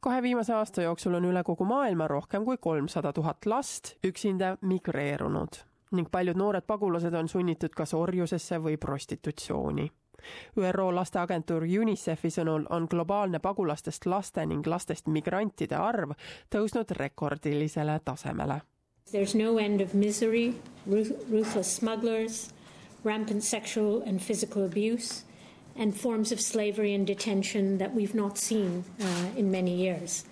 kahe viimase aasta jooksul on üle kogu maailma rohkem kui kolmsada tuhat last üksinda migreerunud ning paljud noored pagulased on sunnitud kas orjusesse või prostitutsiooni. ÜRO lasteagentuur UNICEFi sõnul on globaalne pagulastest laste ning lastest migrantide arv tõusnud rekordilisele tasemele. There's no end of misery, ruthless smugglers, rampant sexual and physical abuse and forms of slavery and detention that we've not seen uh, in many years.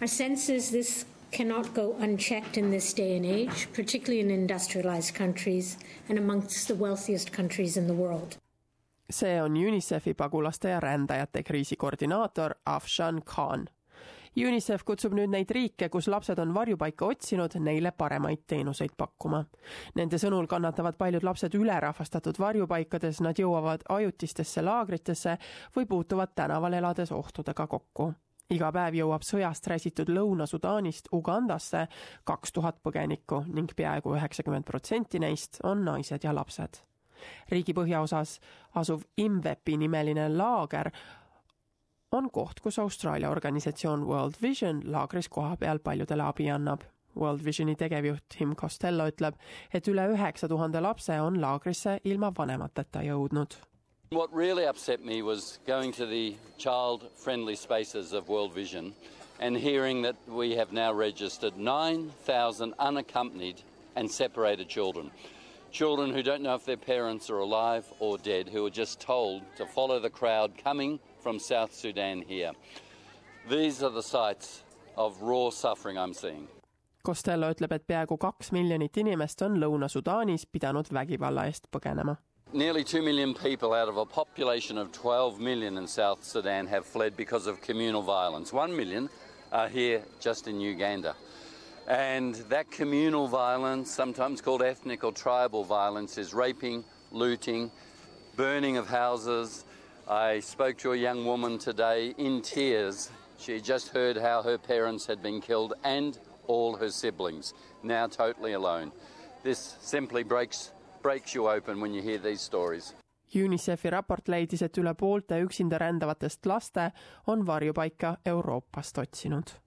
Our sense is this cannot go unchecked in this day and age, particularly in industrialized countries and amongst the wealthiest countries in the world. see on UNICEFi pagulaste ja rändajate kriisikoordinaator Afshan Khan. UNICEF kutsub nüüd neid riike, kus lapsed on varjupaika otsinud, neile paremaid teenuseid pakkuma. Nende sõnul kannatavad paljud lapsed ülerahvastatud varjupaikades, nad jõuavad ajutistesse laagritesse või puutuvad tänaval elades ohtudega kokku iga päev jõuab sõjast räsitud Lõuna-Sudaanist Ugandasse kaks tuhat põgenikku ning peaaegu üheksakümmend protsenti neist on naised ja lapsed. riigi põhjaosas asuv Imvepi nimeline laager on koht, kus Austraalia organisatsioon World Vision laagris kohapeal paljudele abi annab. World Visioni tegevjuht Tim Costello ütleb, et üle üheksa tuhande lapse on laagrisse ilma vanemateta jõudnud. What really upset me was going to the child friendly spaces of World Vision and hearing that we have now registered 9,000 unaccompanied and separated children. Children who don't know if their parents are alive or dead, who are just told to follow the crowd coming from South Sudan here. These are the sights of raw suffering I'm seeing. Costello ütleb, et peaaegu kaks miljonit inimest on Lõuna-Sudaanis pidanud vägivalla eest põgenema. Nearly 2 million people out of a population of 12 million in South Sudan have fled because of communal violence. 1 million are here just in Uganda. And that communal violence, sometimes called ethnic or tribal violence, is raping, looting, burning of houses, I spoke to a young woman today in tears. She just heard how her parents had been killed and all her siblings, now totally alone. This simply breaks, breaks you open when you hear these stories. UNICEFi raport leidis, et üle poolte üksinda rändavatest laste on varjupaika Euroopast otsinud